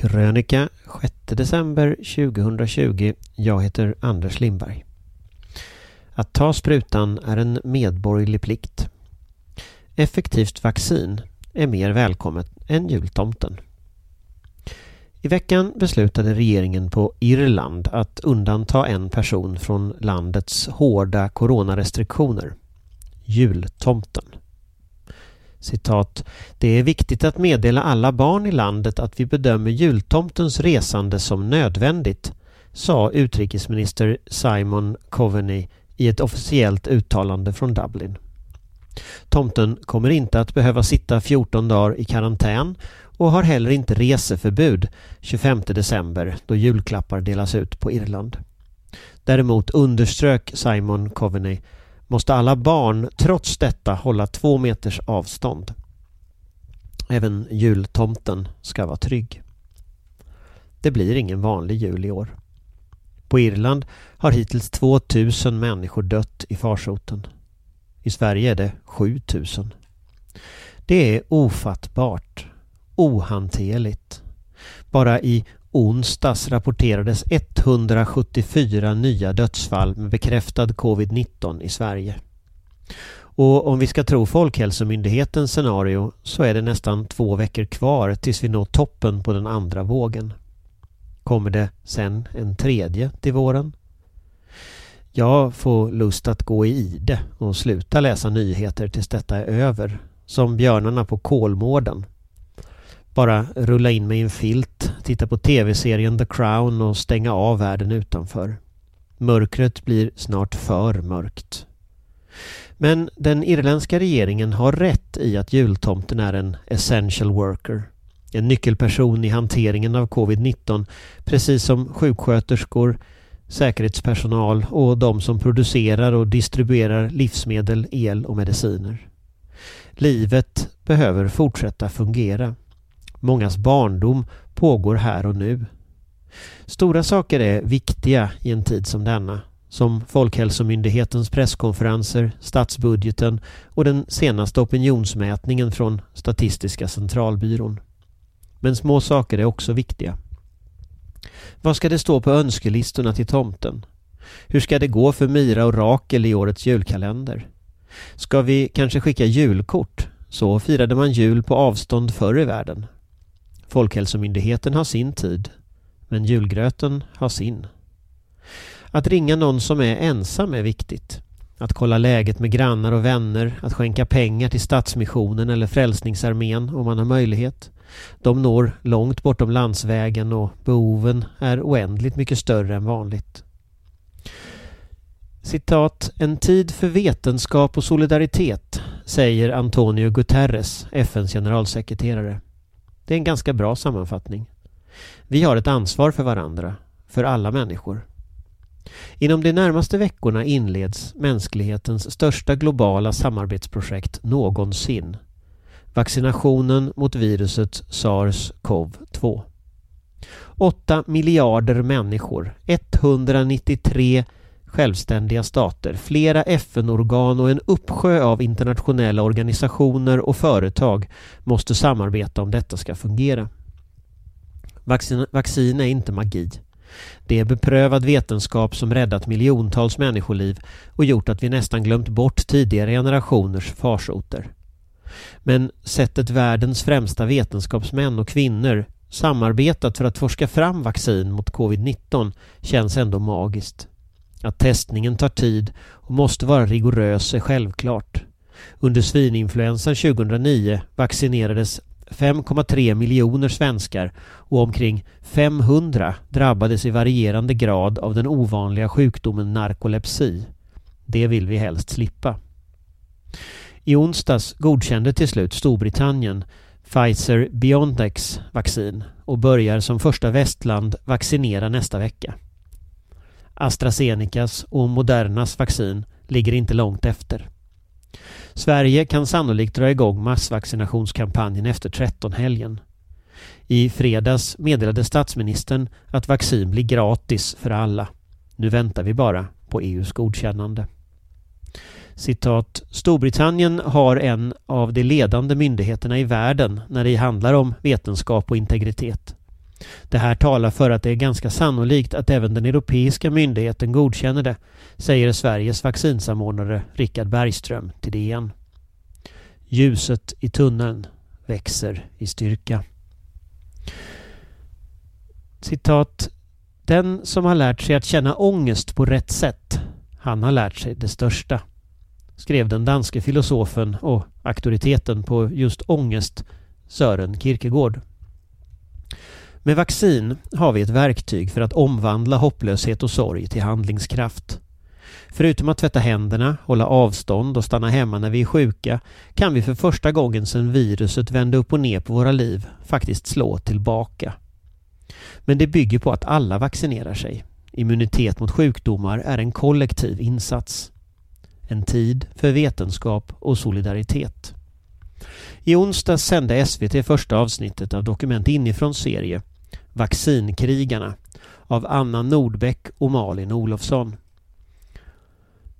Krönika 6 december 2020. Jag heter Anders Lindberg. Att ta sprutan är en medborgerlig plikt. Effektivt vaccin är mer välkommet än jultomten. I veckan beslutade regeringen på Irland att undanta en person från landets hårda coronarestriktioner. Jultomten. Citat. Det är viktigt att meddela alla barn i landet att vi bedömer jultomtens resande som nödvändigt, sa utrikesminister Simon Coveney i ett officiellt uttalande från Dublin. Tomten kommer inte att behöva sitta 14 dagar i karantän och har heller inte reseförbud 25 december då julklappar delas ut på Irland. Däremot underströk Simon Coveney måste alla barn trots detta hålla två meters avstånd. Även jultomten ska vara trygg. Det blir ingen vanlig jul i år. På Irland har hittills 2000 människor dött i farsoten. I Sverige är det 7000. Det är ofattbart, ohanterligt. Bara i onsdags rapporterades 174 nya dödsfall med bekräftad covid-19 i Sverige. Och om vi ska tro Folkhälsomyndighetens scenario så är det nästan två veckor kvar tills vi når toppen på den andra vågen. Kommer det sen en tredje till våren? Jag får lust att gå i ide och sluta läsa nyheter tills detta är över. Som björnarna på Kolmården bara rulla in mig i en filt, titta på tv-serien The Crown och stänga av världen utanför. Mörkret blir snart för mörkt. Men den irländska regeringen har rätt i att jultomten är en essential worker. En nyckelperson i hanteringen av covid-19 precis som sjuksköterskor, säkerhetspersonal och de som producerar och distribuerar livsmedel, el och mediciner. Livet behöver fortsätta fungera. Mångas barndom pågår här och nu. Stora saker är viktiga i en tid som denna. Som Folkhälsomyndighetens presskonferenser, statsbudgeten och den senaste opinionsmätningen från Statistiska centralbyrån. Men små saker är också viktiga. Vad ska det stå på önskelistorna till tomten? Hur ska det gå för Mira och Rakel i årets julkalender? Ska vi kanske skicka julkort? Så firade man jul på avstånd förr i världen. Folkhälsomyndigheten har sin tid, men julgröten har sin. Att ringa någon som är ensam är viktigt. Att kolla läget med grannar och vänner, att skänka pengar till Stadsmissionen eller Frälsningsarmén om man har möjlighet. De når långt bortom landsvägen och behoven är oändligt mycket större än vanligt. Citat, en tid för vetenskap och solidaritet, säger Antonio Guterres, FNs generalsekreterare. Det är en ganska bra sammanfattning. Vi har ett ansvar för varandra, för alla människor. Inom de närmaste veckorna inleds mänsklighetens största globala samarbetsprojekt någonsin. Vaccinationen mot viruset SARS-CoV-2. 8 miljarder människor, 193 självständiga stater, flera FN-organ och en uppsjö av internationella organisationer och företag måste samarbeta om detta ska fungera. Vaccin, vaccin är inte magi. Det är beprövad vetenskap som räddat miljontals människoliv och gjort att vi nästan glömt bort tidigare generationers farsoter. Men sättet världens främsta vetenskapsmän och kvinnor samarbetat för att forska fram vaccin mot covid-19 känns ändå magiskt. Att testningen tar tid och måste vara rigorös är självklart. Under svininfluensan 2009 vaccinerades 5,3 miljoner svenskar och omkring 500 drabbades i varierande grad av den ovanliga sjukdomen narkolepsi. Det vill vi helst slippa. I onsdags godkände till slut Storbritannien Pfizer-Biontechs vaccin och börjar som första västland vaccinera nästa vecka. AstraZenecas och Modernas vaccin ligger inte långt efter. Sverige kan sannolikt dra igång massvaccinationskampanjen efter 13-helgen. I fredags meddelade statsministern att vaccin blir gratis för alla. Nu väntar vi bara på EUs godkännande. Citat, Storbritannien har en av de ledande myndigheterna i världen när det handlar om vetenskap och integritet. Det här talar för att det är ganska sannolikt att även den europeiska myndigheten godkänner det, säger Sveriges vaccinsamordnare Richard Bergström till DN. Ljuset i tunneln växer i styrka. Citat. Den som har lärt sig att känna ångest på rätt sätt, han har lärt sig det största. Skrev den danske filosofen och auktoriteten på just ångest, Sören Kierkegaard. Med vaccin har vi ett verktyg för att omvandla hopplöshet och sorg till handlingskraft. Förutom att tvätta händerna, hålla avstånd och stanna hemma när vi är sjuka kan vi för första gången sedan viruset vände upp och ner på våra liv faktiskt slå tillbaka. Men det bygger på att alla vaccinerar sig. Immunitet mot sjukdomar är en kollektiv insats. En tid för vetenskap och solidaritet. I onsdags sände SVT första avsnittet av Dokument inifrån serie Vaccinkrigarna av Anna Nordbeck och Malin Olofsson.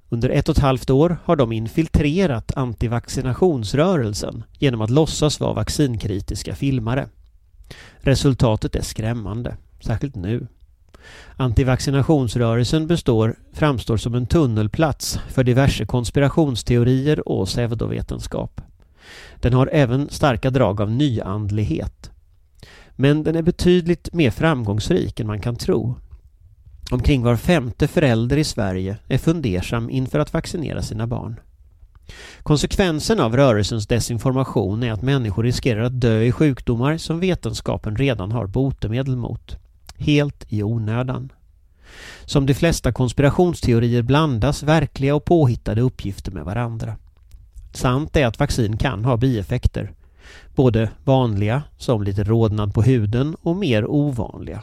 Under ett och ett halvt år har de infiltrerat antivaccinationsrörelsen genom att låtsas vara vaccinkritiska filmare. Resultatet är skrämmande, särskilt nu. Antivaccinationsrörelsen består, framstår som en tunnelplats för diverse konspirationsteorier och pseudovetenskap. Den har även starka drag av nyandlighet. Men den är betydligt mer framgångsrik än man kan tro. Omkring var femte förälder i Sverige är fundersam inför att vaccinera sina barn. Konsekvensen av rörelsens desinformation är att människor riskerar att dö i sjukdomar som vetenskapen redan har botemedel mot. Helt i onödan. Som de flesta konspirationsteorier blandas verkliga och påhittade uppgifter med varandra. Sant är att vaccin kan ha bieffekter. Både vanliga, som lite rodnad på huden, och mer ovanliga.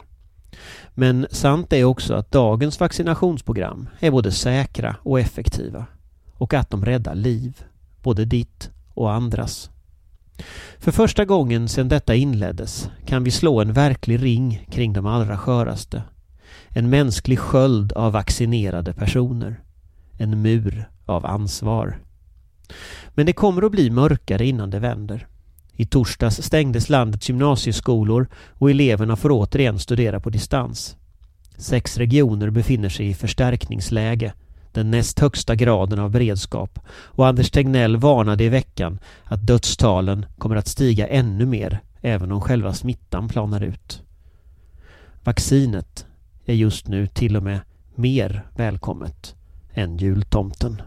Men sant är också att dagens vaccinationsprogram är både säkra och effektiva och att de räddar liv, både ditt och andras. För första gången sedan detta inleddes kan vi slå en verklig ring kring de allra sköraste. En mänsklig sköld av vaccinerade personer. En mur av ansvar. Men det kommer att bli mörkare innan det vänder. I torsdags stängdes landets gymnasieskolor och eleverna får återigen studera på distans. Sex regioner befinner sig i förstärkningsläge, den näst högsta graden av beredskap och Anders Tegnell varnade i veckan att dödstalen kommer att stiga ännu mer även om själva smittan planar ut. Vaccinet är just nu till och med mer välkommet än jultomten.